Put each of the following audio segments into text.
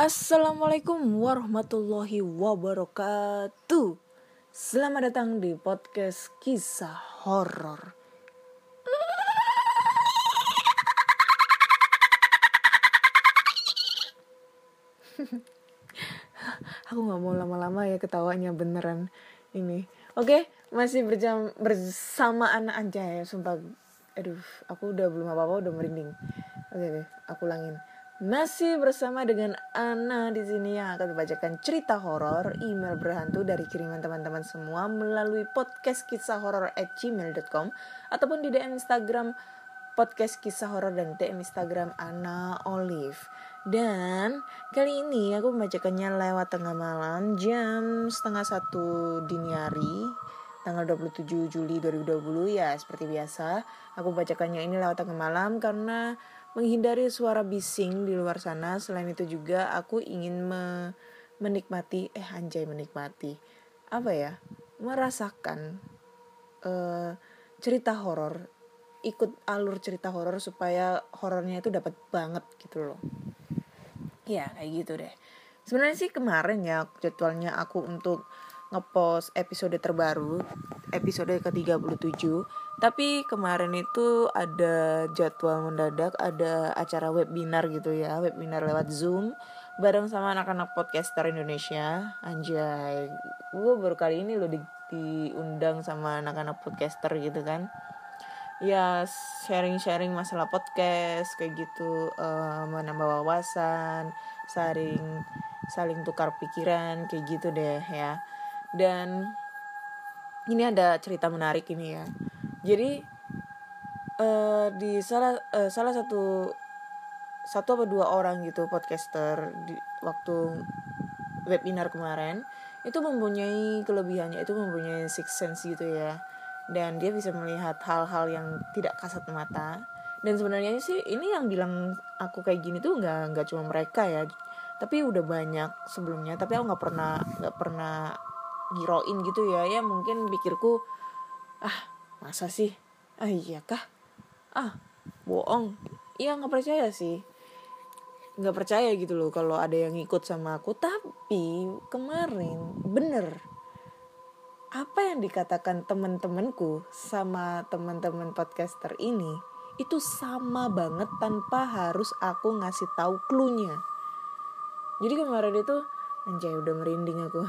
Assalamualaikum warahmatullahi wabarakatuh. Selamat datang di podcast kisah horor. Aku nggak mau lama-lama ya ketawanya beneran ini. Oke, masih berjam bersama anak aja ya, sumpah. Aduh, aku udah belum apa-apa udah merinding. Oke, oke, aku ulangin. Masih bersama dengan Ana di sini yang akan membacakan cerita horor, email berhantu dari kiriman teman-teman semua melalui podcast kisah horor at gmail.com ataupun di DM Instagram podcast kisah horor dan DM Instagram Ana Olive. Dan kali ini aku membacakannya lewat tengah malam jam setengah satu dini hari tanggal 27 Juli 2020 ya seperti biasa aku bacakannya ini lewat tengah malam karena menghindari suara bising di luar sana. Selain itu juga aku ingin me menikmati eh anjay menikmati apa ya? merasakan uh, cerita horor ikut alur cerita horor supaya horornya itu dapat banget gitu loh. Ya, kayak gitu deh. Sebenarnya sih kemarin ya jadwalnya aku untuk ngepost episode terbaru episode ke-37 tapi kemarin itu ada jadwal mendadak ada acara webinar gitu ya webinar lewat zoom bareng sama anak-anak podcaster Indonesia. Anjay gue baru kali ini lo di, diundang sama anak-anak podcaster gitu kan. Ya sharing-sharing masalah podcast kayak gitu uh, menambah wawasan saling saling tukar pikiran kayak gitu deh ya. Dan ini ada cerita menarik ini ya jadi uh, di salah uh, salah satu satu apa dua orang gitu podcaster di waktu webinar kemarin itu mempunyai kelebihannya itu mempunyai six sense gitu ya. Dan dia bisa melihat hal-hal yang tidak kasat mata. Dan sebenarnya sih ini yang bilang aku kayak gini tuh nggak nggak cuma mereka ya. Tapi udah banyak sebelumnya tapi aku nggak pernah nggak pernah ngiroin gitu ya. Ya mungkin pikirku ah masa sih? Ah iya kah? Ah bohong. Iya nggak percaya sih. Nggak percaya gitu loh kalau ada yang ikut sama aku. Tapi kemarin bener. Apa yang dikatakan teman-temanku sama teman-teman podcaster ini itu sama banget tanpa harus aku ngasih tahu clue-nya. Jadi kemarin itu anjay udah merinding aku.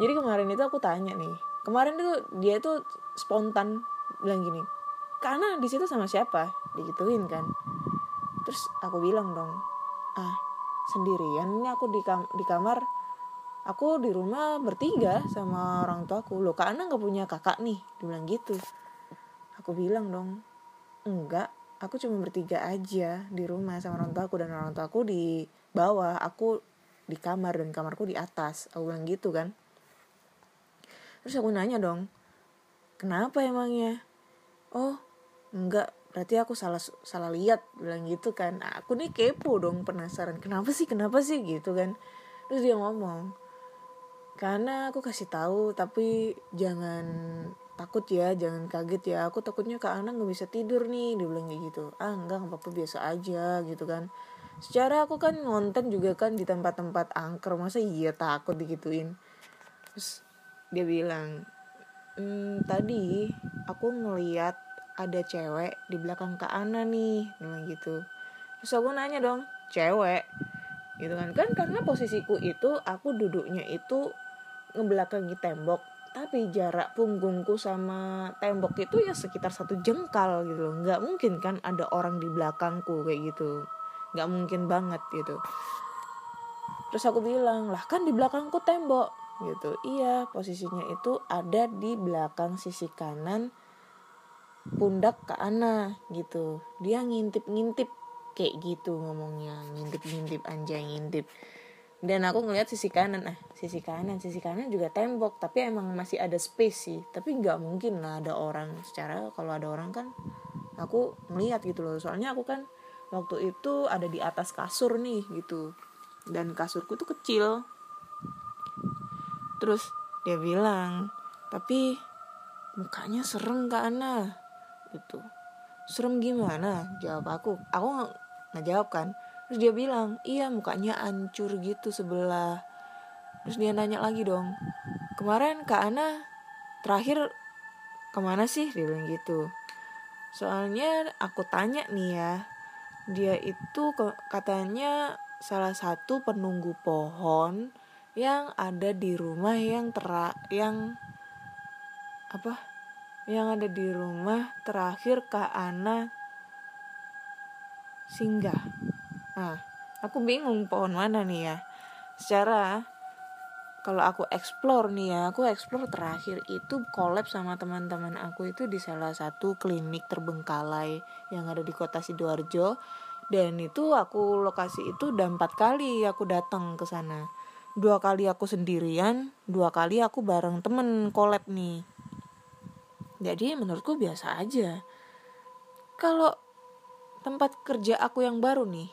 Jadi kemarin itu aku tanya nih kemarin itu dia itu spontan bilang gini karena di situ sama siapa? Digituin kan. Terus aku bilang dong ah sendirian ini aku di kam di kamar. Aku di rumah bertiga sama orang tua aku loh kak Ana nggak punya kakak nih? Dia bilang gitu. Aku bilang dong enggak aku cuma bertiga aja di rumah sama orang tua aku dan orang tua aku di bawah aku di kamar dan kamarku di atas. Aku bilang gitu kan terus aku nanya dong kenapa emangnya? Oh enggak berarti aku salah salah lihat bilang gitu kan. Nah, aku nih kepo dong penasaran kenapa sih kenapa sih? Gitu kan. Terus dia ngomong karena aku kasih tahu tapi jangan takut ya jangan kaget ya. Aku takutnya kak anak nggak bisa tidur nih dia bilang kayak gitu. Ah enggak nggak apa-apa biasa aja gitu kan. Secara aku kan ngonten juga kan di tempat-tempat angker masa iya takut digituin. Terus dia bilang hmm, tadi aku ngeliat ada cewek di belakang Kak Ana nih bilang gitu. Terus aku nanya dong cewek? Gitu kan. Kan karena posisiku itu aku duduknya itu ngebelakangi tembok tapi jarak punggungku sama tembok itu ya sekitar satu jengkal gitu loh. Nggak mungkin kan ada orang di belakangku kayak gitu. Nggak mungkin banget gitu. Terus aku bilang lah kan di belakangku tembok gitu. Iya posisinya itu ada di belakang sisi kanan pundak ke Ana gitu. Dia ngintip ngintip kayak gitu ngomongnya. Ngintip ngintip anjay ngintip. Dan aku ngeliat sisi kanan ah sisi kanan sisi kanan juga tembok tapi emang masih ada space sih. Tapi nggak mungkin lah ada orang. Secara kalau ada orang kan aku ngeliat gitu loh. Soalnya aku kan waktu itu ada di atas kasur nih gitu. Dan kasurku tuh kecil terus dia bilang tapi mukanya serem kak Ana? Gitu. Serem gimana? jawab aku. Aku nggak jawab kan. Terus dia bilang iya mukanya hancur gitu sebelah. Terus dia nanya lagi dong kemarin kak Ana terakhir ke mana sih? Dia bilang gitu. Soalnya aku tanya nih ya dia itu katanya salah satu penunggu pohon yang ada di rumah yang tera yang apa yang ada di rumah terakhir Kak Ana singgah Nah, aku bingung pohon mana nih ya. Secara kalau aku explore nih ya, aku explore terakhir itu collab sama teman-teman aku itu di salah satu klinik terbengkalai yang ada di kota Sidoarjo. Dan itu aku lokasi itu udah empat kali aku datang ke sana. Dua kali aku sendirian, dua kali aku bareng temen collab nih. Jadi menurutku biasa aja. Kalau tempat kerja aku yang baru nih,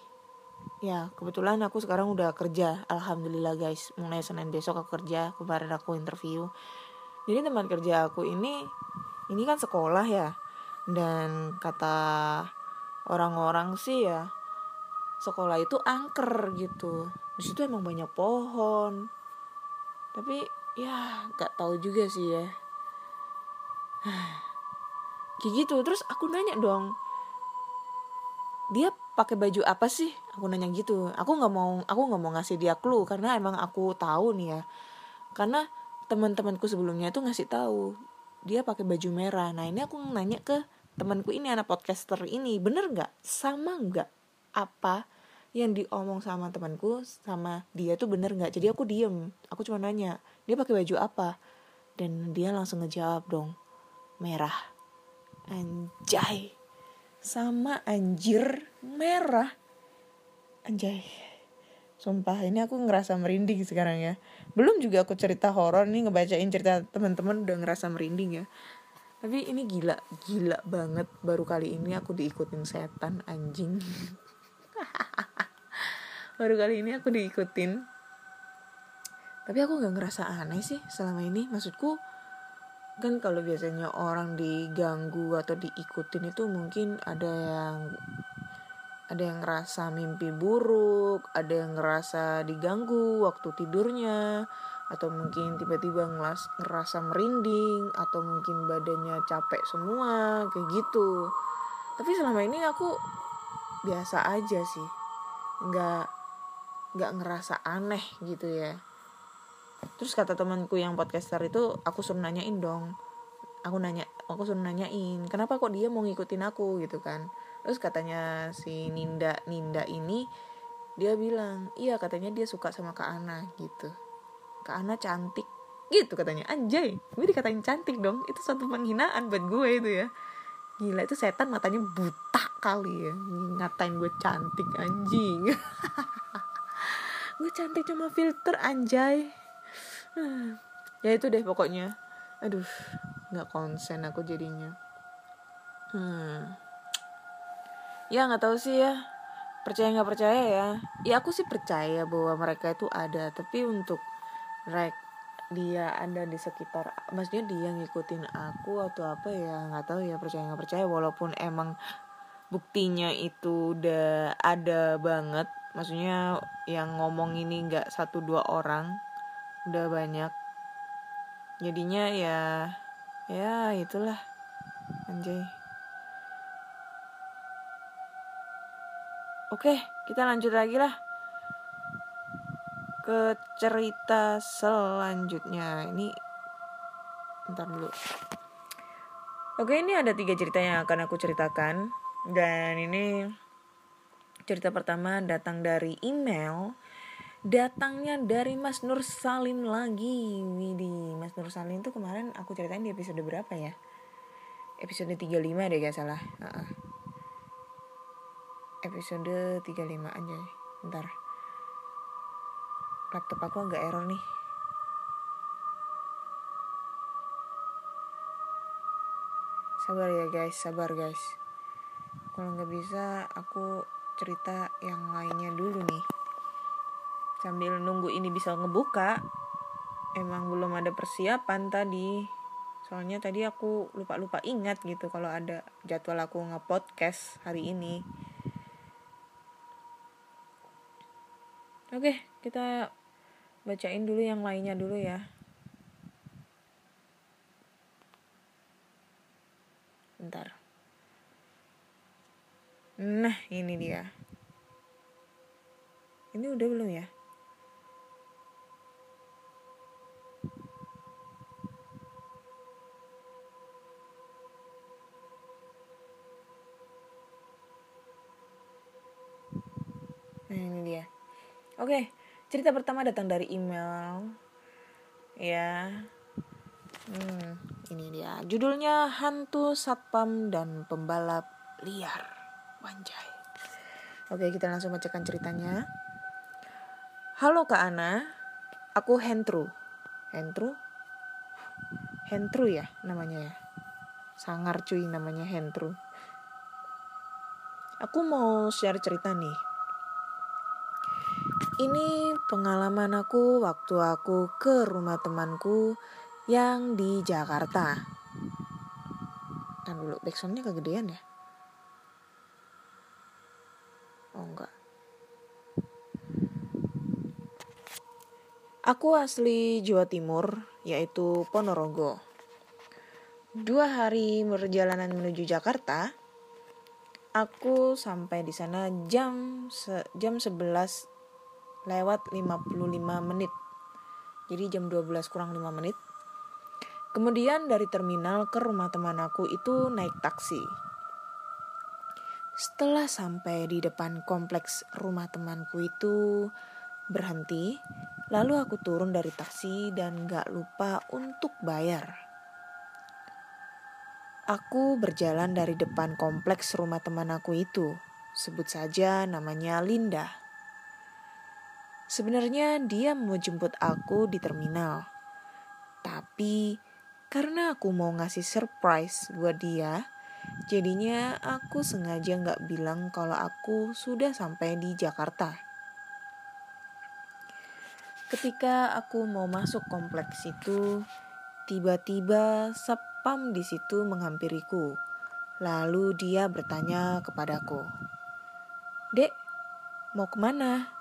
Ya, kebetulan aku sekarang udah kerja. Alhamdulillah guys, mulai Senin besok aku kerja. Kemarin aku interview. Jadi teman kerja aku ini, ini kan sekolah ya. Dan kata orang-orang sih ya, sekolah itu angker gitu. Di situ emang banyak pohon. Tapi ya gak tahu juga sih ya. Kayak gitu, terus aku nanya dong. Dia pakai baju apa sih aku nanya gitu aku nggak mau aku nggak mau ngasih dia clue karena emang aku tahu nih ya karena teman-temanku sebelumnya itu ngasih tahu dia pakai baju merah nah ini aku nanya ke temanku ini anak podcaster ini bener nggak sama nggak apa yang diomong sama temanku sama dia tuh bener nggak? Jadi aku diem. Aku cuma nanya dia pakai baju apa? Dan dia langsung ngejawab dong merah. Anjay. Sama anjir merah. Anjay. Sumpah ini aku ngerasa merinding sekarang ya. Belum juga aku cerita horor nih ngebacain cerita teman-teman udah ngerasa merinding ya. Tapi ini gila gila banget. Baru kali ini aku diikutin setan anjing baru kali ini aku diikutin tapi aku nggak ngerasa aneh sih selama ini maksudku kan kalau biasanya orang diganggu atau diikutin itu mungkin ada yang ada yang ngerasa mimpi buruk, ada yang ngerasa diganggu waktu tidurnya, atau mungkin tiba-tiba ngerasa merinding, atau mungkin badannya capek semua, kayak gitu. Tapi selama ini aku biasa aja sih, nggak nggak ngerasa aneh gitu ya. Terus kata temanku yang podcaster itu aku suruh nanyain dong. Aku nanya aku suruh nanyain kenapa kok dia mau ngikutin aku? gitu kan. Terus katanya si Ninda Ninda ini dia bilang iya katanya dia suka sama Kak Ana gitu. Kak Ana cantik gitu katanya. Anjay gue dikatain cantik dong. Itu suatu penghinaan buat gue itu ya gila itu setan matanya buta kali ya. Ngatain gue cantik anjing. Gue cantik cuma filter anjay. Ya itu deh pokoknya. Aduh nggak konsen aku jadinya. Hmm. Ya nggak tahu sih ya. Percaya nggak percaya ya? Ya aku sih percaya bahwa mereka itu ada. Tapi untuk rek dia ada di sekitar maksudnya dia ngikutin aku atau apa ya nggak tahu ya percaya nggak percaya walaupun emang buktinya itu udah ada banget maksudnya yang ngomong ini nggak satu dua orang udah banyak. Jadinya ya ya itulah anjay. Oke kita lanjut lagi lah ke cerita selanjutnya. Ini ntar dulu. Oke ini ada tiga cerita yang akan aku ceritakan. Dan ini cerita pertama datang dari email. Datangnya dari Mas Nur Salim lagi. Widih Mas Nur Salim tuh kemarin aku ceritain di episode berapa ya? Episode 35 deh gak salah. Uh -uh. episode 35 aja ntar laptop aku agak error nih. Sabar ya guys sabar guys. Kalau nggak bisa aku cerita yang lainnya dulu nih. Sambil nunggu ini bisa ngebuka emang belum ada persiapan tadi. Soalnya tadi aku lupa-lupa ingat gitu kalau ada jadwal aku nge-podcast hari ini. Oke kita bacain dulu yang lainnya dulu ya. Bentar. Nah ini dia. Ini udah belum ya Nah ini dia. Oke, cerita pertama datang dari email. Ya. Hmm, ini dia. Judulnya Hantu Satpam dan Pembalap Liar. Wanjay. Oke, kita langsung bacakan ceritanya. Halo Kak Ana, aku Hendru. Hendru? Hendru ya namanya ya. Sangar cuy namanya Hendru. Aku mau share cerita nih ini pengalaman aku waktu aku ke rumah temanku yang di Jakarta. Dan dulu backsoundnya kegedean ya? Oh enggak. Aku asli Jawa Timur, yaitu Ponorogo. Dua hari perjalanan menuju Jakarta, aku sampai di sana jam jam 11 lewat 55 menit. Jadi jam 12 kurang 5 menit. Kemudian dari terminal ke rumah teman aku itu naik taksi. Setelah sampai di depan kompleks rumah temanku itu berhenti, lalu aku turun dari taksi dan gak lupa untuk bayar. Aku berjalan dari depan kompleks rumah teman aku itu, sebut saja namanya Linda. Sebenarnya dia mau jemput aku di terminal. Tapi karena aku mau ngasih surprise buat dia, jadinya aku sengaja nggak bilang kalau aku sudah sampai di Jakarta. Ketika aku mau masuk kompleks itu, tiba-tiba sepam di situ menghampiriku. Lalu dia bertanya kepadaku, Dek, mau ke mana?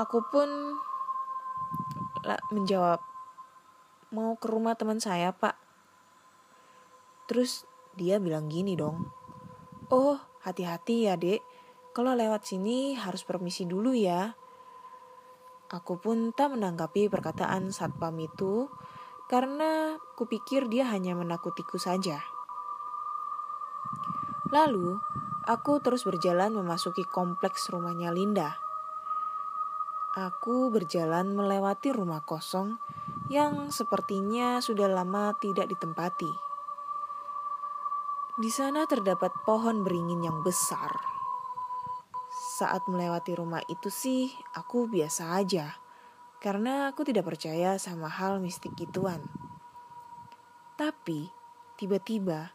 Aku pun menjawab mau ke rumah teman saya pak. Terus dia bilang gini dong oh hati-hati ya dek. Kalau lewat sini harus permisi dulu ya. Aku pun tak menanggapi perkataan satpam itu karena kupikir dia hanya menakutiku saja. Lalu aku terus berjalan memasuki kompleks rumahnya Linda aku berjalan melewati rumah kosong yang sepertinya sudah lama tidak ditempati. Di sana terdapat pohon beringin yang besar. Saat melewati rumah itu sih, aku biasa aja, karena aku tidak percaya sama hal mistik gituan. Tapi, tiba-tiba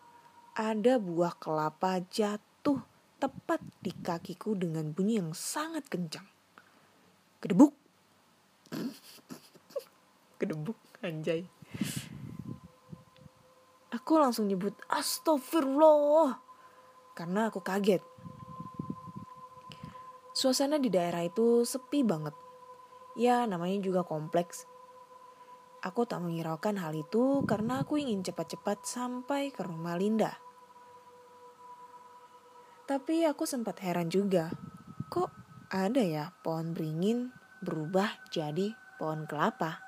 ada buah kelapa jatuh tepat di kakiku dengan bunyi yang sangat kencang kedebuk. Kedebuk anjay. Aku langsung nyebut astagfirullah. Karena aku kaget. Suasana di daerah itu sepi banget. Ya namanya juga kompleks. Aku tak menghiraukan hal itu karena aku ingin cepat-cepat sampai ke rumah Linda. Tapi aku sempat heran juga kok ada ya pohon beringin berubah jadi pohon kelapa.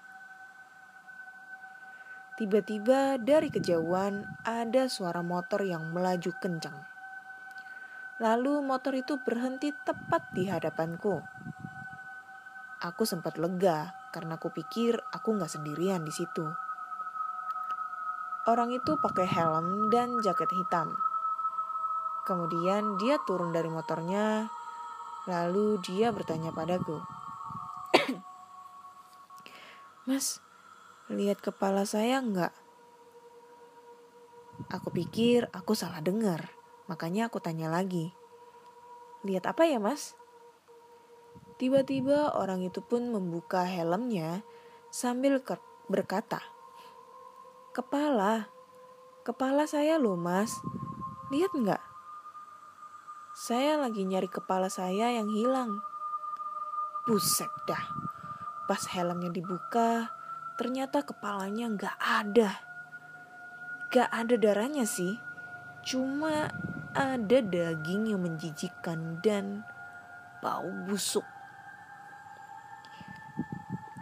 Tiba-tiba dari kejauhan ada suara motor yang melaju kencang. Lalu motor itu berhenti tepat di hadapanku. Aku sempat lega karena aku pikir aku nggak sendirian di situ. Orang itu pakai helm dan jaket hitam. Kemudian dia turun dari motornya Lalu dia bertanya padaku, Mas, lihat kepala saya enggak? Aku pikir aku salah dengar, makanya aku tanya lagi. Lihat apa ya mas? Tiba-tiba orang itu pun membuka helmnya sambil berkata, Kepala, kepala saya loh mas, lihat enggak? Saya lagi nyari kepala saya yang hilang. Buset dah. Pas helmnya dibuka, ternyata kepalanya nggak ada. Gak ada darahnya sih. Cuma ada daging yang menjijikkan dan bau busuk.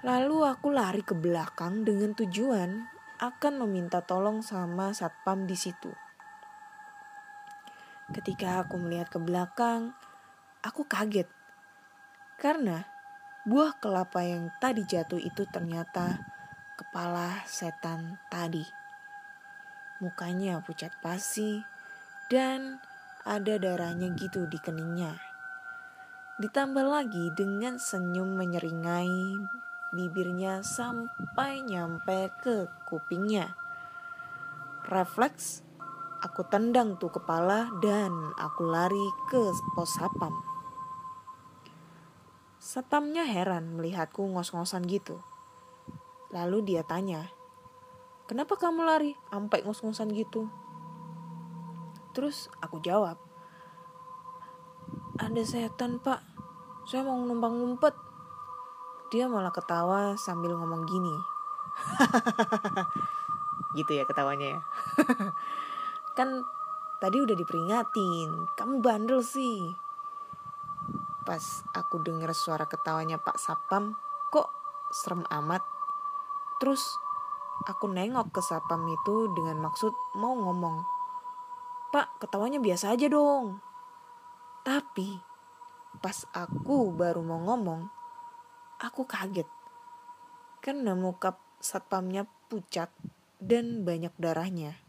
Lalu aku lari ke belakang dengan tujuan akan meminta tolong sama satpam di situ. Ketika aku melihat ke belakang, aku kaget. Karena buah kelapa yang tadi jatuh itu ternyata kepala setan tadi. Mukanya pucat pasi dan ada darahnya gitu di keningnya. Ditambah lagi dengan senyum menyeringai bibirnya sampai nyampe ke kupingnya. Refleks Aku tendang tuh kepala dan aku lari ke pos sapam. Satpamnya heran melihatku ngos-ngosan gitu. Lalu dia tanya, kenapa kamu lari sampai ngos-ngosan gitu? Terus aku jawab, ada setan pak, saya mau numpang ngumpet. Dia malah ketawa sambil ngomong gini. gitu ya ketawanya ya. kan tadi udah diperingatin. Kamu bandel sih. Pas aku dengar suara ketawanya Pak Sapam kok serem amat. Terus aku nengok ke Sapam itu dengan maksud mau ngomong Pak ketawanya biasa aja dong. Tapi pas aku baru mau ngomong aku kaget. Karena muka satpamnya pucat dan banyak darahnya.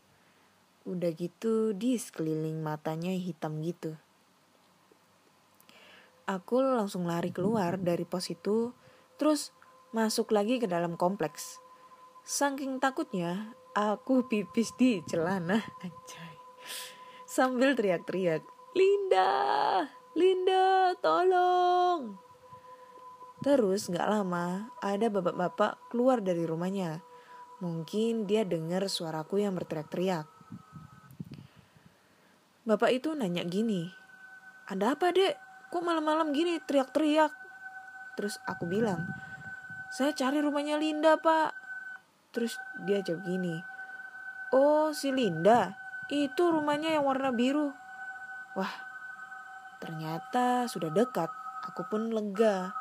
Udah gitu di sekeliling matanya hitam gitu. Aku langsung lari keluar dari pos itu, terus masuk lagi ke dalam kompleks. Saking takutnya, aku pipis di celana, anjay. Sambil teriak-teriak, Linda, Linda, tolong. Terus gak lama, ada bapak-bapak keluar dari rumahnya. Mungkin dia dengar suaraku yang berteriak-teriak. Bapak itu nanya gini, ada apa dek? Kok malam-malam gini teriak-teriak? Terus aku bilang, saya cari rumahnya Linda pak. Terus dia jawab gini, oh si Linda, itu rumahnya yang warna biru. Wah, ternyata sudah dekat. Aku pun lega.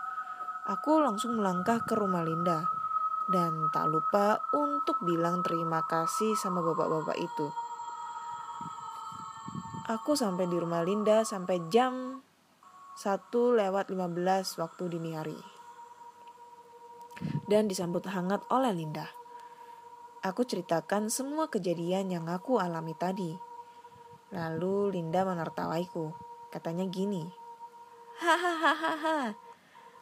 Aku langsung melangkah ke rumah Linda. Dan tak lupa untuk bilang terima kasih sama bapak-bapak itu. Aku sampai di rumah Linda sampai jam 1 lewat 15 waktu dini hari. Dan disambut hangat oleh Linda. Aku ceritakan semua kejadian yang aku alami tadi. Lalu Linda menertawaiku. Katanya gini. Hahaha.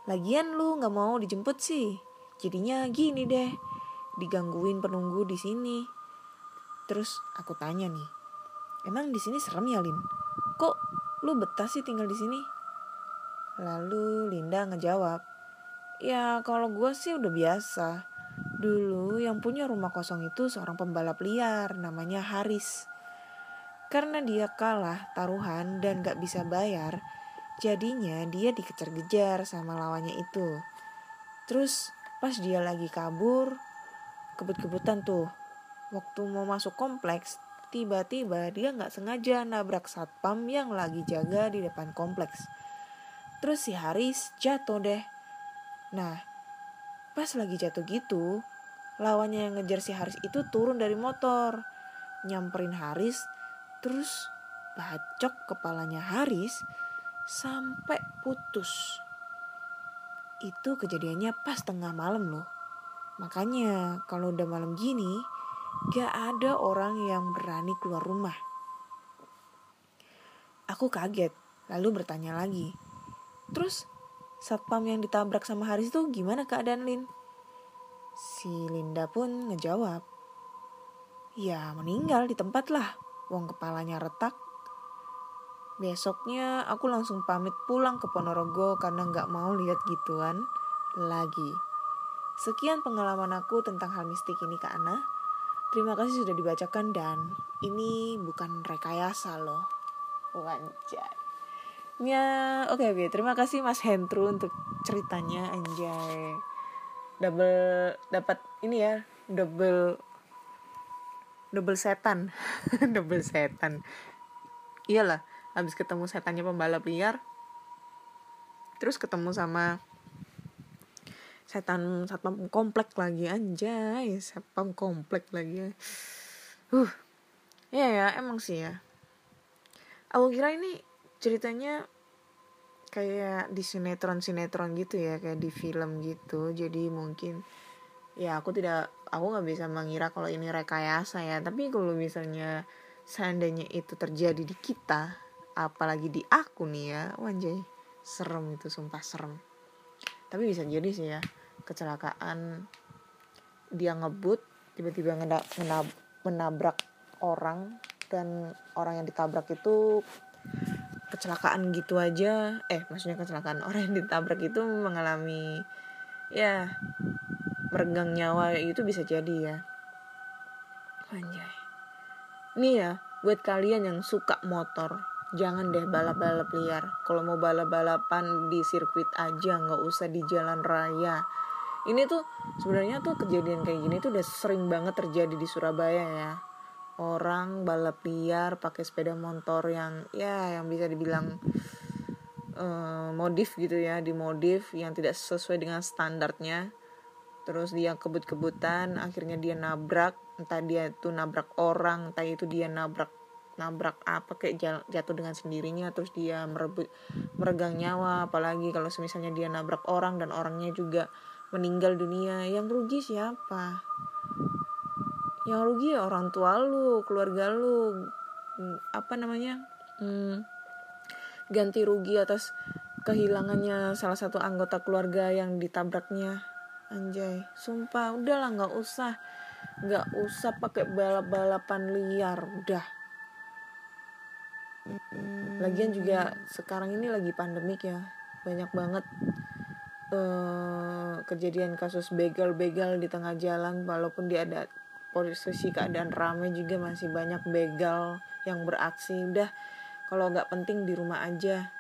Lagian lu gak mau dijemput sih. Jadinya gini deh. Digangguin penunggu di sini. Terus aku tanya nih Emang di sini serem ya, Lin? Kok lu betah sih tinggal di sini? Lalu Linda ngejawab, Ya kalau gue sih udah biasa. Dulu yang punya rumah kosong itu seorang pembalap liar namanya Haris. Karena dia kalah taruhan dan gak bisa bayar, jadinya dia dikejar-kejar sama lawannya itu. Terus pas dia lagi kabur, kebut-kebutan tuh. Waktu mau masuk kompleks, tiba-tiba dia nggak sengaja nabrak satpam yang lagi jaga di depan kompleks. Terus si Haris jatuh deh. Nah, pas lagi jatuh gitu, lawannya yang ngejar si Haris itu turun dari motor, nyamperin Haris, terus bacok kepalanya Haris sampai putus. Itu kejadiannya pas tengah malam loh. Makanya kalau udah malam gini, Gak ada orang yang berani keluar rumah. Aku kaget, lalu bertanya lagi, terus satpam yang ditabrak sama Haris tuh gimana keadaan Lin si Linda pun ngejawab ya meninggal di tempat lah wong kepalanya retak Besoknya aku langsung pamit pulang ke Ponorogo karena nggak mau lihat gituan lagi. Sekian pengalaman aku tentang hal mistik ini Kak Ana. Terima kasih sudah dibacakan dan ini bukan rekayasa loh. Wanjay. Ya, oke okay. Terima kasih Mas Hendro untuk ceritanya anjay. Double dapat ini ya, double double setan. double setan. Iyalah habis ketemu setannya pembalap liar terus ketemu sama setan satpam komplek lagi anjay satpam komplek lagi. Uh ya ya emang sih ya. Aku kira ini ceritanya kayak di sinetron sinetron gitu ya kayak di film gitu. Jadi mungkin ya aku tidak aku nggak bisa mengira kalau ini rekayasa ya. Tapi kalau misalnya seandainya itu terjadi di kita apalagi di aku nih ya wanjay serem itu sumpah serem. Tapi bisa jadi sih ya kecelakaan. Dia ngebut tiba-tiba menabrak orang dan orang yang ditabrak itu kecelakaan gitu aja. Eh maksudnya kecelakaan. Orang yang ditabrak itu mengalami ya meregang nyawa. Itu bisa jadi ya. Anjay. Nih ya buat kalian yang suka motor jangan deh balap-balap liar. Kalau mau balap-balapan di sirkuit aja nggak usah di jalan raya ini tuh sebenarnya tuh kejadian kayak gini tuh udah sering banget terjadi di Surabaya ya. Orang balap liar pakai sepeda motor yang ya yang bisa dibilang uh, modif gitu ya dimodif yang tidak sesuai dengan standarnya. Terus dia kebut-kebutan akhirnya dia nabrak entah dia tuh nabrak orang entah itu dia nabrak nabrak apa kayak jatuh dengan sendirinya terus dia merebut meregang nyawa. Apalagi kalau misalnya dia nabrak orang dan orangnya juga meninggal dunia. Yang rugi siapa? Yang rugi ya orang tua lu keluarga lu. Hmm, apa namanya? Hmm, ganti rugi atas kehilangannya salah satu anggota keluarga yang ditabraknya. Anjay sumpah udahlah nggak usah. Nggak usah pakai balap-balapan liar udah. Lagian juga sekarang ini lagi pandemik ya. Banyak banget uh, kejadian kasus begal-begal di tengah jalan walaupun dia ada posisi keadaan ramai juga masih banyak begal yang beraksi. Udah kalau nggak penting di rumah aja.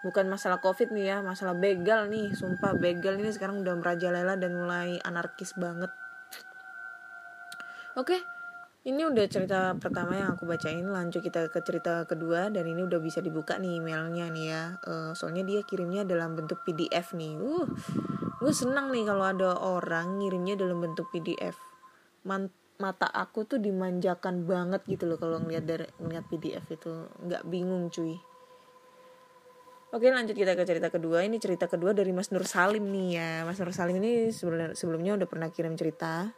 Bukan masalah covid nih ya masalah begal nih. Sumpah begal ini sekarang udah merajalela dan mulai anarkis banget. Oke okay ini udah cerita pertama yang aku bacain lanjut kita ke cerita kedua dan ini udah bisa dibuka nih emailnya nih ya. Uh, soalnya dia kirimnya dalam bentuk PDF nih. Uh gue senang nih kalau ada orang ngirimnya dalam bentuk PDF Man mata aku tuh dimanjakan banget gitu loh kalau ngeliat dari ngeliat PDF itu. Nggak bingung cuy. Oke lanjut kita ke cerita kedua. Ini cerita kedua dari Mas Nur Salim nih ya. Mas Nur Salim ini sebelumnya udah pernah kirim cerita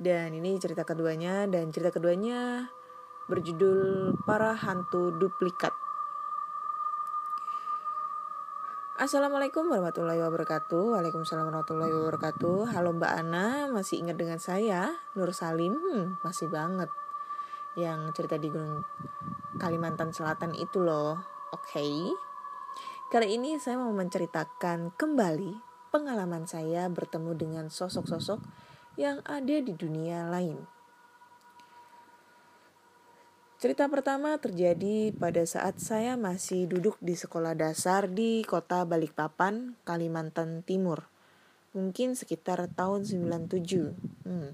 dan ini cerita keduanya dan cerita keduanya berjudul Para Hantu Duplikat. Assalamualaikum warahmatullahi wabarakatuh. Waalaikumsalam warahmatullahi wabarakatuh. Halo Mbak Ana, masih ingat dengan saya? Nur Salim, hmm, masih banget. Yang cerita di Gunung Kalimantan Selatan itu loh. Oke. Okay. Kali ini saya mau menceritakan kembali Pengalaman saya bertemu dengan sosok-sosok yang ada di dunia lain. Cerita pertama terjadi pada saat saya masih duduk di sekolah dasar di kota Balikpapan, Kalimantan Timur. Mungkin sekitar tahun 97. Hmm.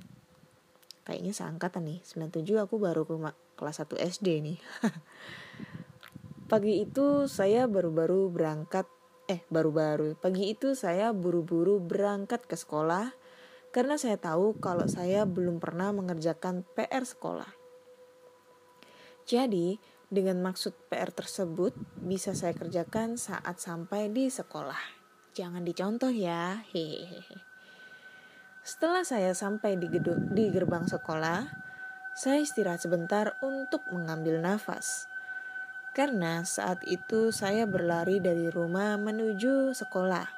Kayaknya seangkatan nih. 97 aku baru ke kelas 1 SD nih. Pagi itu saya baru-baru berangkat eh baru-baru. Pagi itu saya buru-buru berangkat ke sekolah karena saya tahu kalau saya belum pernah mengerjakan PR sekolah. Jadi, dengan maksud PR tersebut bisa saya kerjakan saat sampai di sekolah. Jangan dicontoh ya. Hehehe. Setelah saya sampai di gedung di gerbang sekolah, saya istirahat sebentar untuk mengambil nafas. Karena saat itu saya berlari dari rumah menuju sekolah.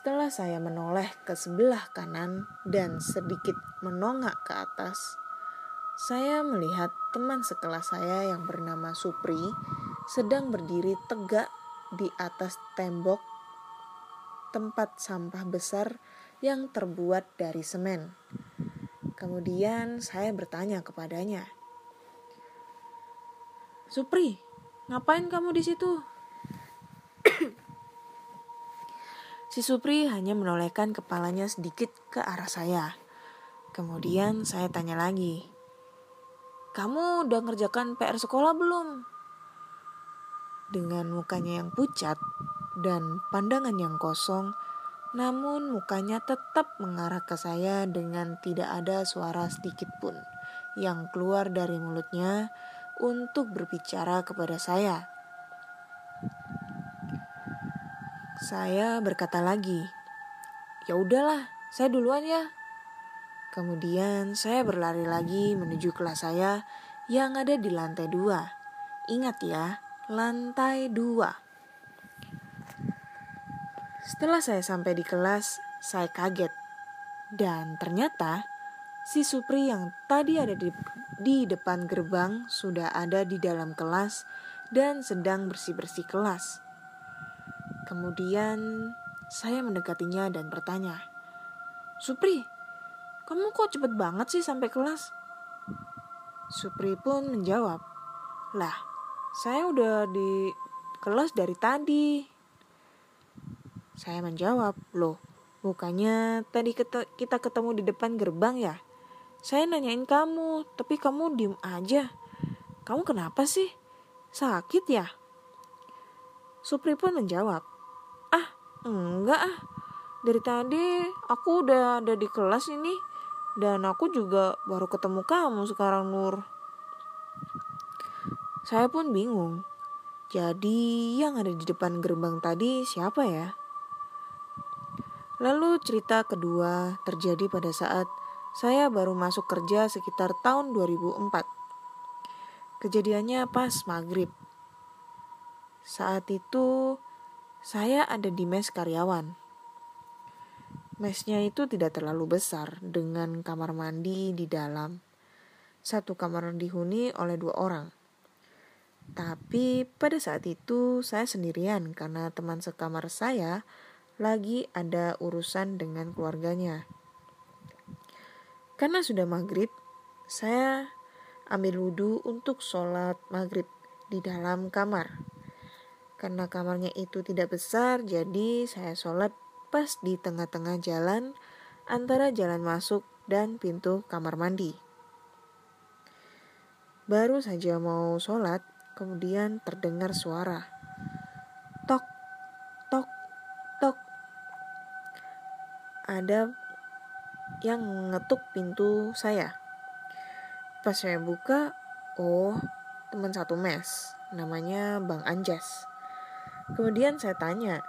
Setelah saya menoleh ke sebelah kanan dan sedikit menongak ke atas, saya melihat teman sekelas saya yang bernama Supri sedang berdiri tegak di atas tembok tempat sampah besar yang terbuat dari semen. Kemudian saya bertanya kepadanya, "Supri, ngapain kamu di situ?" Si Supri hanya menolehkan kepalanya sedikit ke arah saya. Kemudian saya tanya lagi, "Kamu udah ngerjakan PR sekolah belum?" Dengan mukanya yang pucat dan pandangan yang kosong, namun mukanya tetap mengarah ke saya dengan tidak ada suara sedikit pun yang keluar dari mulutnya untuk berbicara kepada saya. Saya berkata lagi, "Ya udahlah, saya duluan ya." Kemudian saya berlari lagi menuju kelas saya yang ada di lantai dua. Ingat ya, lantai dua. Setelah saya sampai di kelas, saya kaget. Dan ternyata si Supri yang tadi ada di di depan gerbang sudah ada di dalam kelas dan sedang bersih-bersih kelas. Kemudian saya mendekatinya dan bertanya, Supri, kamu kok cepet banget sih sampai kelas? Supri pun menjawab, lah, saya udah di kelas dari tadi. Saya menjawab, loh, bukannya tadi kita ketemu di depan gerbang ya? Saya nanyain kamu, tapi kamu diem aja. Kamu kenapa sih? Sakit ya? Supri pun menjawab, enggak ah. Dari tadi aku udah ada di kelas ini dan aku juga baru ketemu kamu sekarang Nur. Saya pun bingung. Jadi yang ada di depan gerbang tadi siapa ya? Lalu cerita kedua terjadi pada saat saya baru masuk kerja sekitar tahun 2004. Kejadiannya pas maghrib. Saat itu saya ada di mes karyawan. Mesnya itu tidak terlalu besar dengan kamar mandi di dalam. Satu kamar dihuni oleh dua orang. Tapi pada saat itu saya sendirian karena teman sekamar saya lagi ada urusan dengan keluarganya. Karena sudah maghrib, saya ambil wudhu untuk sholat maghrib di dalam kamar. Karena kamarnya itu tidak besar, jadi saya sholat pas di tengah-tengah jalan antara jalan masuk dan pintu kamar mandi. Baru saja mau sholat, kemudian terdengar suara. Tok, tok, tok. Ada yang ngetuk pintu saya. Pas saya buka, oh teman satu mes, namanya Bang Anjas. Kemudian saya tanya,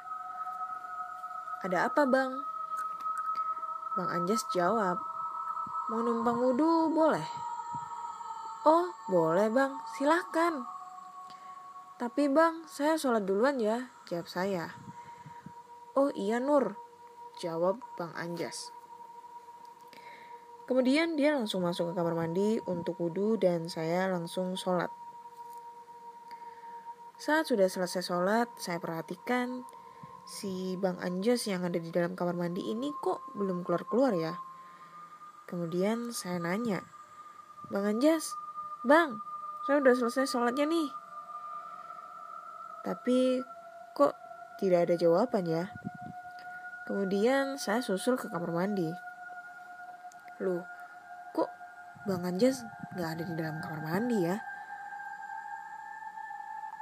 ada apa bang? Bang Anjas jawab, mau numpang wudhu boleh? Oh boleh bang, silahkan. Tapi bang, saya sholat duluan ya, jawab saya. Oh iya Nur, jawab Bang Anjas. Kemudian dia langsung masuk ke kamar mandi untuk wudhu dan saya langsung sholat. Saat sudah selesai sholat, saya perhatikan si Bang Anjas yang ada di dalam kamar mandi ini kok belum keluar-keluar ya. Kemudian saya nanya, Bang Anjas, Bang, saya udah selesai sholatnya nih. Tapi kok tidak ada jawaban ya. Kemudian saya susul ke kamar mandi. Loh, kok Bang Anjas gak ada di dalam kamar mandi ya?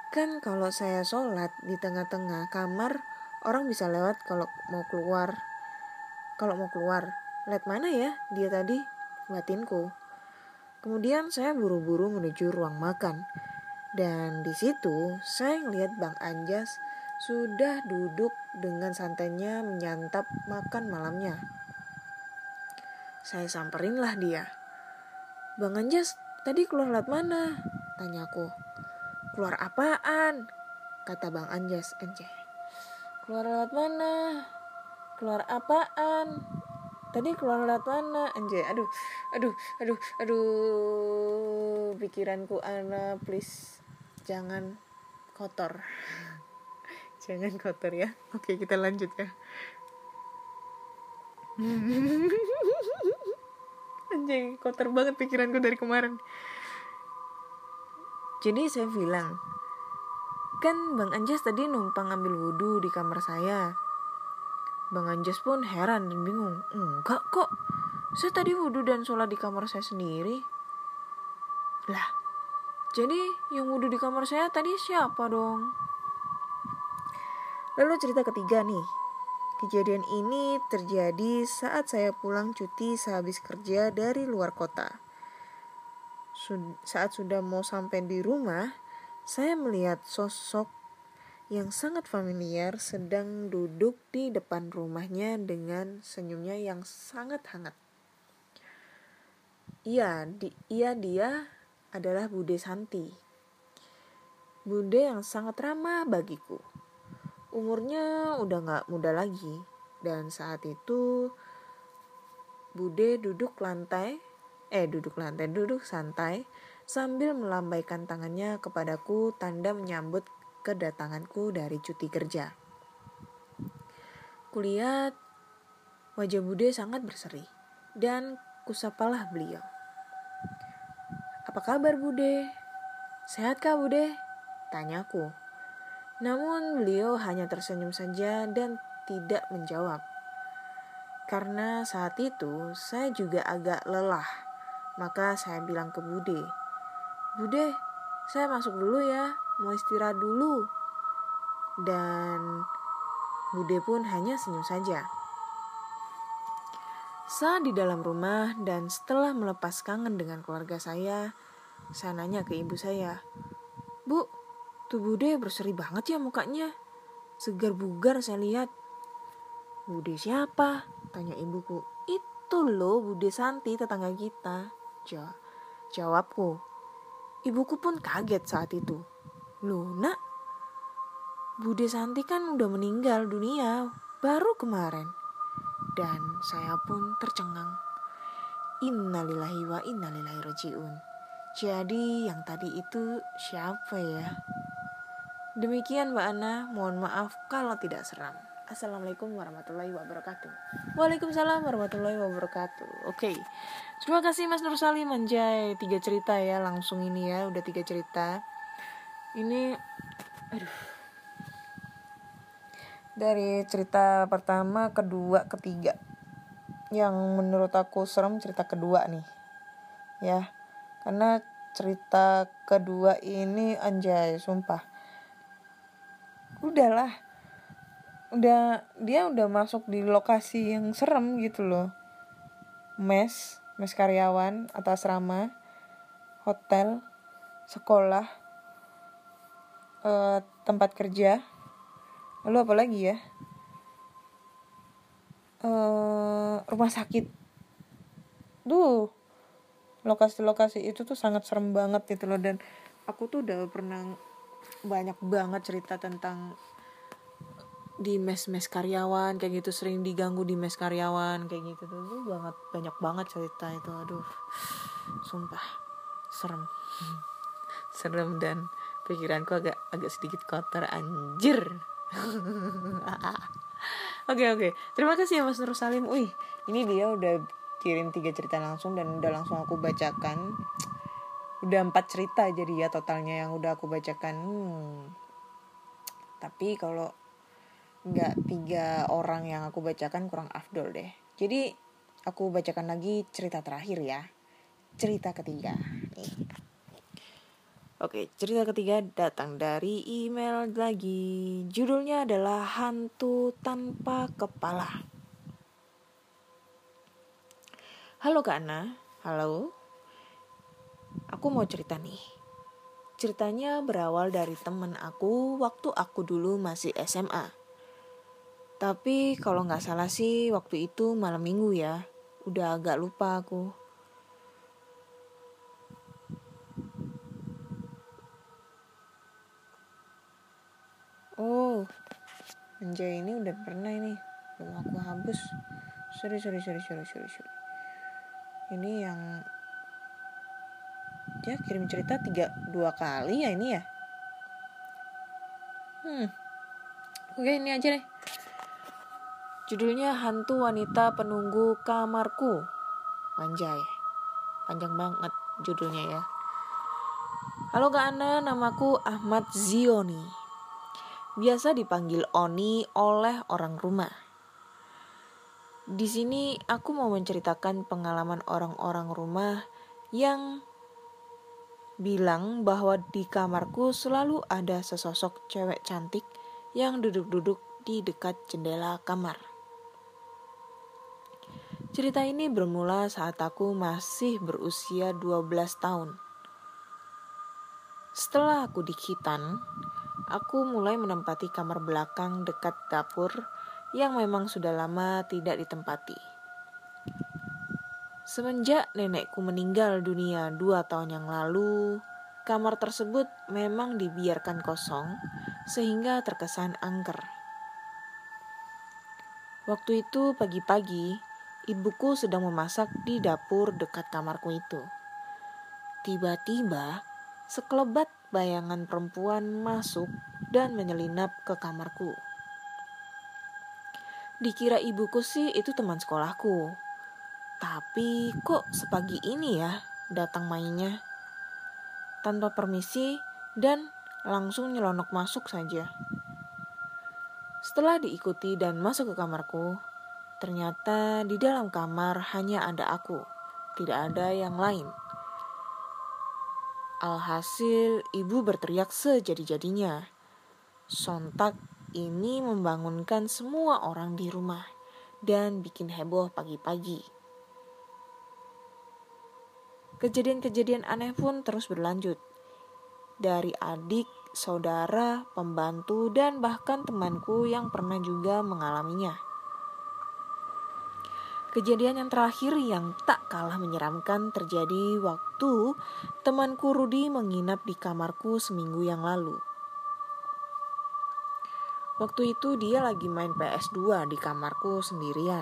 Kan kalau saya sholat di tengah-tengah kamar, orang bisa lewat kalau mau keluar. Kalau mau keluar, lihat mana ya dia tadi? Batinku. Kemudian saya buru-buru menuju ruang makan. Dan di situ saya ngeliat Bang Anjas sudah duduk dengan santainya menyantap makan malamnya. Saya samperin lah dia. Bang Anjas, tadi keluar lewat mana? Tanyaku. Keluar apaan? Kata Bang Anjas. Anjay. Keluar lewat mana? Keluar apaan? Tadi keluar lewat mana? Anjay, aduh, aduh, aduh, aduh. Pikiranku Ana, please. Jangan kotor. Jangan kotor ya. Oke, kita lanjut ya. Anjay, kotor banget pikiranku dari kemarin. Jadi saya bilang, kan Bang Anjas tadi numpang ambil wudhu di kamar saya. Bang Anjas pun heran dan bingung. Enggak kok, saya tadi wudhu dan sholat di kamar saya sendiri. Lah, jadi yang wudhu di kamar saya tadi siapa dong? Lalu cerita ketiga nih, Kejadian ini terjadi saat saya pulang cuti sehabis kerja dari luar kota. Saat sudah mau sampai di rumah, saya melihat sosok yang sangat familiar sedang duduk di depan rumahnya dengan senyumnya yang sangat hangat. Iya, di, iya dia adalah Bude Santi. Bude yang sangat ramah bagiku. Umurnya udah gak muda lagi dan saat itu Bude duduk lantai, eh duduk lantai, duduk santai sambil melambaikan tangannya kepadaku tanda menyambut kedatanganku dari cuti kerja. Kulihat wajah Bude sangat berseri dan kusapalah beliau. Apa kabar Bude? Sehatkah Bude? Tanyaku. Namun beliau hanya tersenyum saja dan tidak menjawab. Karena saat itu saya juga agak lelah, maka saya bilang ke Bude, Bude, saya masuk dulu ya, mau istirahat dulu. Dan Bude pun hanya senyum saja. Saat di dalam rumah dan setelah melepas kangen dengan keluarga saya, saya nanya ke ibu saya, Bu, Tuh Bude berseri banget ya mukanya. Segar bugar saya lihat. Bude siapa? Tanya ibuku. Itu loh Bude Santi tetangga kita. Ja jawabku. Ibuku pun kaget saat itu. Loh nak, Bude Santi kan udah meninggal dunia baru kemarin. Dan saya pun tercengang. Innalillahi wa innalillahi roji'un. Jadi yang tadi itu siapa ya? Demikian Mbak Ana, mohon maaf kalau tidak seram. Assalamualaikum warahmatullahi wabarakatuh. Waalaikumsalam warahmatullahi wabarakatuh. Oke, okay. terima kasih Mas Nur Salim. Tiga cerita ya langsung ini ya, udah tiga cerita. Ini, aduh. Dari cerita pertama, kedua, ketiga. Yang menurut aku serem cerita kedua nih. Ya, karena cerita kedua ini anjay, sumpah udahlah udah dia udah masuk di lokasi yang serem gitu loh. Mes mes karyawan atau asrama hotel sekolah uh, tempat kerja. Lalu apa lagi ya? Uh, rumah sakit. Duh lokasi-lokasi itu tuh sangat serem banget gitu loh. Dan aku tuh udah pernah banyak banget cerita tentang di mes-mes karyawan kayak gitu sering diganggu di mes karyawan kayak gitu. Tuh, banget banyak banget cerita itu aduh. Sumpah serem. Serem dan pikiranku agak agak sedikit kotor anjir. Oke oke. Okay. terima kasih ya Mas Nur Salim. Wih ini dia udah kirim tiga cerita langsung dan udah langsung aku bacakan. Udah empat cerita jadi ya totalnya yang udah aku bacakan. Hmm. tapi kalau nggak tiga orang yang aku bacakan kurang afdol deh jadi aku bacakan lagi cerita terakhir ya cerita ketiga nih Oke, cerita ketiga datang dari email lagi. Judulnya adalah Hantu Tanpa Kepala. Halo Kak Ana, halo. Aku mau cerita nih. Ceritanya berawal dari temen aku waktu aku dulu masih SMA. Tapi kalau nggak salah sih waktu itu malam minggu ya. Udah agak lupa aku. Oh, anjay ini udah pernah ini. Belum aku hapus. Sorry, sorry, sorry, sorry, sorry, sorry. Ini yang dia kirim cerita tiga dua kali ya ini ya. Hmm. Oke, ini aja deh judulnya hantu wanita penunggu kamarku anjay panjang banget judulnya ya Halo Kak Ana, namaku Ahmad Zioni. Biasa dipanggil Oni oleh orang rumah. Di sini aku mau menceritakan pengalaman orang-orang rumah yang bilang bahwa di kamarku selalu ada sesosok cewek cantik yang duduk-duduk di dekat jendela kamar. Cerita ini bermula saat aku masih berusia 12 tahun. Setelah aku dikitan, aku mulai menempati kamar belakang dekat dapur yang memang sudah lama tidak ditempati. Semenjak nenekku meninggal dunia dua tahun yang lalu, kamar tersebut memang dibiarkan kosong sehingga terkesan angker. Waktu itu pagi-pagi, ibuku sedang memasak di dapur dekat kamarku itu. Tiba-tiba, sekelebat bayangan perempuan masuk dan menyelinap ke kamarku. Dikira ibuku sih itu teman sekolahku. Tapi kok sepagi ini ya datang mainnya? Tanpa permisi dan langsung nyelonok masuk saja. Setelah diikuti dan masuk ke kamarku, ternyata di dalam kamar hanya ada aku, tidak ada yang lain. Alhasil, ibu berteriak sejadi-jadinya. Sontak ini membangunkan semua orang di rumah dan bikin heboh pagi-pagi. Kejadian-kejadian aneh pun terus berlanjut. Dari adik, saudara, pembantu, dan bahkan temanku yang pernah juga mengalaminya. Kejadian yang terakhir yang tak kalah menyeramkan terjadi waktu temanku Rudi menginap di kamarku seminggu yang lalu. Waktu itu dia lagi main PS2 di kamarku sendirian.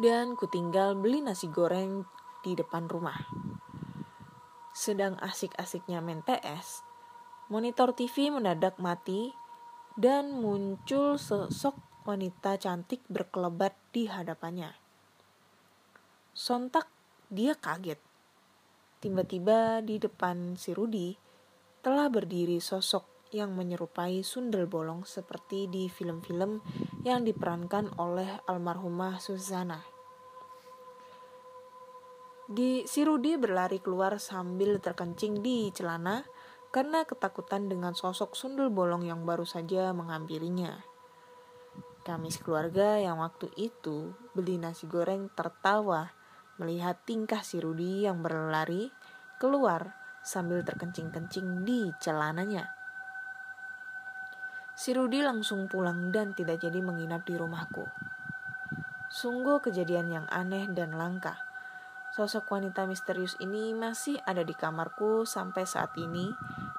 Dan ku tinggal beli nasi goreng di depan rumah. Sedang asik-asiknya main PS, monitor TV mendadak mati dan muncul sosok wanita cantik berkelebat di hadapannya. Sontak dia kaget. Tiba-tiba di depan si Rudi telah berdiri sosok yang menyerupai sundel bolong seperti di film-film yang diperankan oleh almarhumah Susana. Di si Rudi berlari keluar sambil terkencing di celana karena ketakutan dengan sosok sundel bolong yang baru saja menghampirinya. Kami sekeluarga yang waktu itu beli nasi goreng tertawa melihat tingkah si Rudi yang berlari keluar sambil terkencing-kencing di celananya. Si Rudi langsung pulang dan tidak jadi menginap di rumahku. Sungguh kejadian yang aneh dan langka. Sosok wanita misterius ini masih ada di kamarku sampai saat ini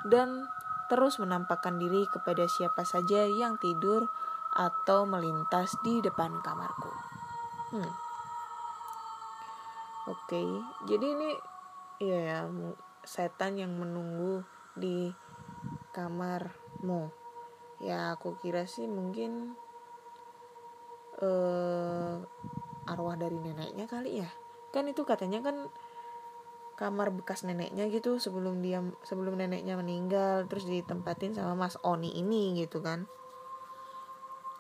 dan terus menampakkan diri kepada siapa saja yang tidur atau melintas di depan kamarku. Hmm. Oke, okay. jadi ini ya, ya setan yang menunggu di kamarmu. Ya aku kira sih mungkin uh, arwah dari neneknya kali ya. Kan itu katanya kan kamar bekas neneknya gitu sebelum dia sebelum neneknya meninggal terus ditempatin sama Mas Oni ini gitu kan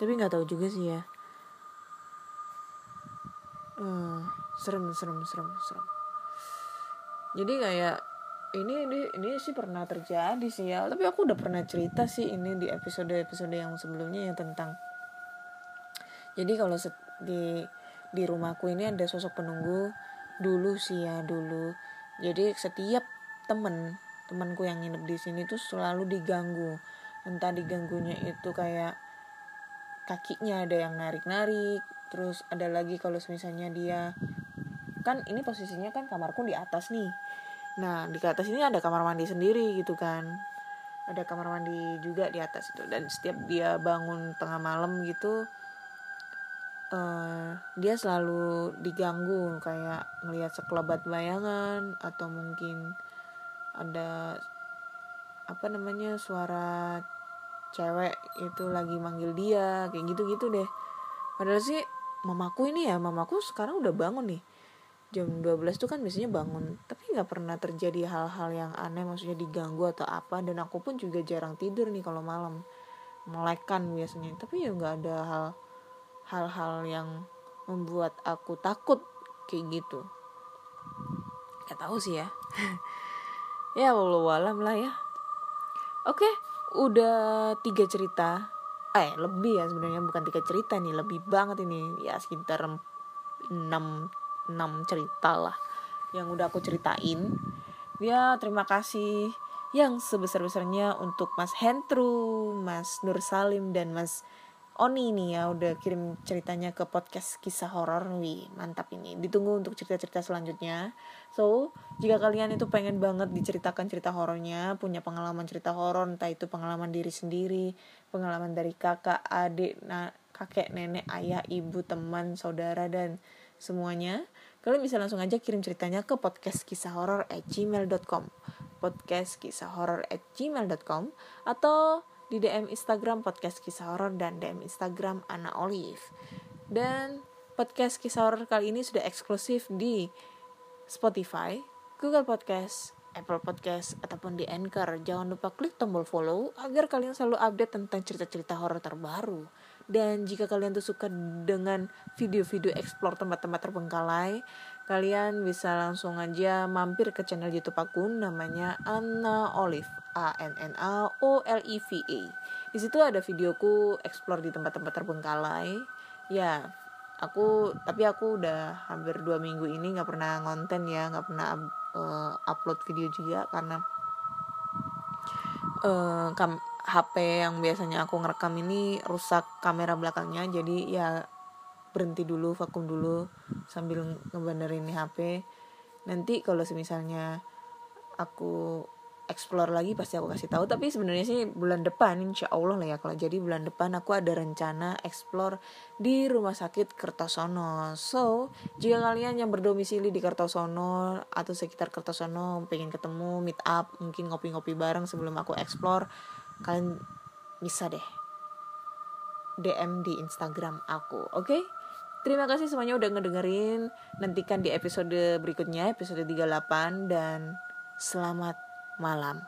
tapi nggak tahu juga sih ya. Uh, serem serem serem serem. Jadi kayak ini ini ini sih pernah terjadi sih ya. Tapi aku udah pernah cerita sih ini di episode episode yang sebelumnya ya tentang jadi kalau di di rumahku ini ada sosok penunggu dulu sih ya dulu. Jadi setiap temen temanku yang nginep di sini tuh selalu diganggu. Entah diganggunya itu kayak kakinya ada yang narik-narik terus ada lagi kalau misalnya dia kan ini posisinya kan kamarku di atas nih. Nah di atas ini ada kamar mandi sendiri gitu kan. Ada kamar mandi juga di atas itu. Dan setiap dia bangun tengah malam gitu uh, dia selalu diganggu kayak ngelihat sekelebat bayangan atau mungkin ada apa namanya suara cewek itu lagi manggil dia kayak gitu-gitu deh. Padahal sih mamaku ini ya mamaku sekarang udah bangun nih. Jam 12 tuh kan biasanya bangun. Tapi nggak pernah terjadi hal-hal yang aneh maksudnya diganggu atau apa. Dan aku pun juga jarang tidur nih kalau malam. Melekan biasanya. Tapi ya nggak ada hal hal-hal yang membuat aku takut kayak gitu. Nggak tahu sih ya. Ya walau lah ya. Oke udah tiga cerita. Eh lebih ya sebenarnya bukan tiga cerita nih lebih banget ini. Ya sekitar enam 6 cerita lah yang udah aku ceritain. Ya terima kasih yang sebesar-besarnya untuk Mas Hendru, Mas Nur Salim dan Mas Oni ini ya udah kirim ceritanya ke podcast kisah horor. Wih mantap ini. Ditunggu untuk cerita-cerita selanjutnya. So jika kalian itu pengen banget diceritakan cerita horornya punya pengalaman cerita horor entah itu pengalaman diri sendiri pengalaman dari kakak adik nah, kakek nenek ayah ibu teman saudara dan semuanya kalian bisa langsung aja kirim ceritanya ke podcast kisah horor at gmail.com podcast kisah horor at gmail.com atau di DM Instagram podcast kisah horor dan DM Instagram Ana Olive dan podcast kisah horor kali ini sudah eksklusif di Spotify, Google Podcast, Apple Podcast ataupun di Anchor. Jangan lupa klik tombol follow agar kalian selalu update tentang cerita-cerita horor terbaru. Dan jika kalian tuh suka dengan video-video explore tempat-tempat terbengkalai, kalian bisa langsung aja mampir ke channel YouTube aku namanya Anna Olive, A N N A O L I V A. Di situ ada videoku explore di tempat-tempat terbengkalai. Ya, aku tapi aku udah hampir dua minggu ini nggak pernah ngonten ya, nggak pernah uh, upload video juga karena uh, kam HP yang biasanya aku ngerekam ini rusak kamera belakangnya jadi ya berhenti dulu vakum dulu sambil ngebenerin HP nanti kalau misalnya aku explore lagi pasti aku kasih tahu. Tapi sebenarnya sih bulan depan insya Allah lah ya kalau jadi bulan depan aku ada rencana explore di rumah sakit Kertosono. So jika kalian yang berdomisili di Kertosono atau sekitar Kertosono pengen ketemu meet up mungkin ngopi-ngopi bareng sebelum aku explore kalian bisa deh DM di Instagram aku oke? okay? Terima kasih semuanya udah ngedengerin. Nantikan di episode berikutnya, episode 38 dan selamat malam.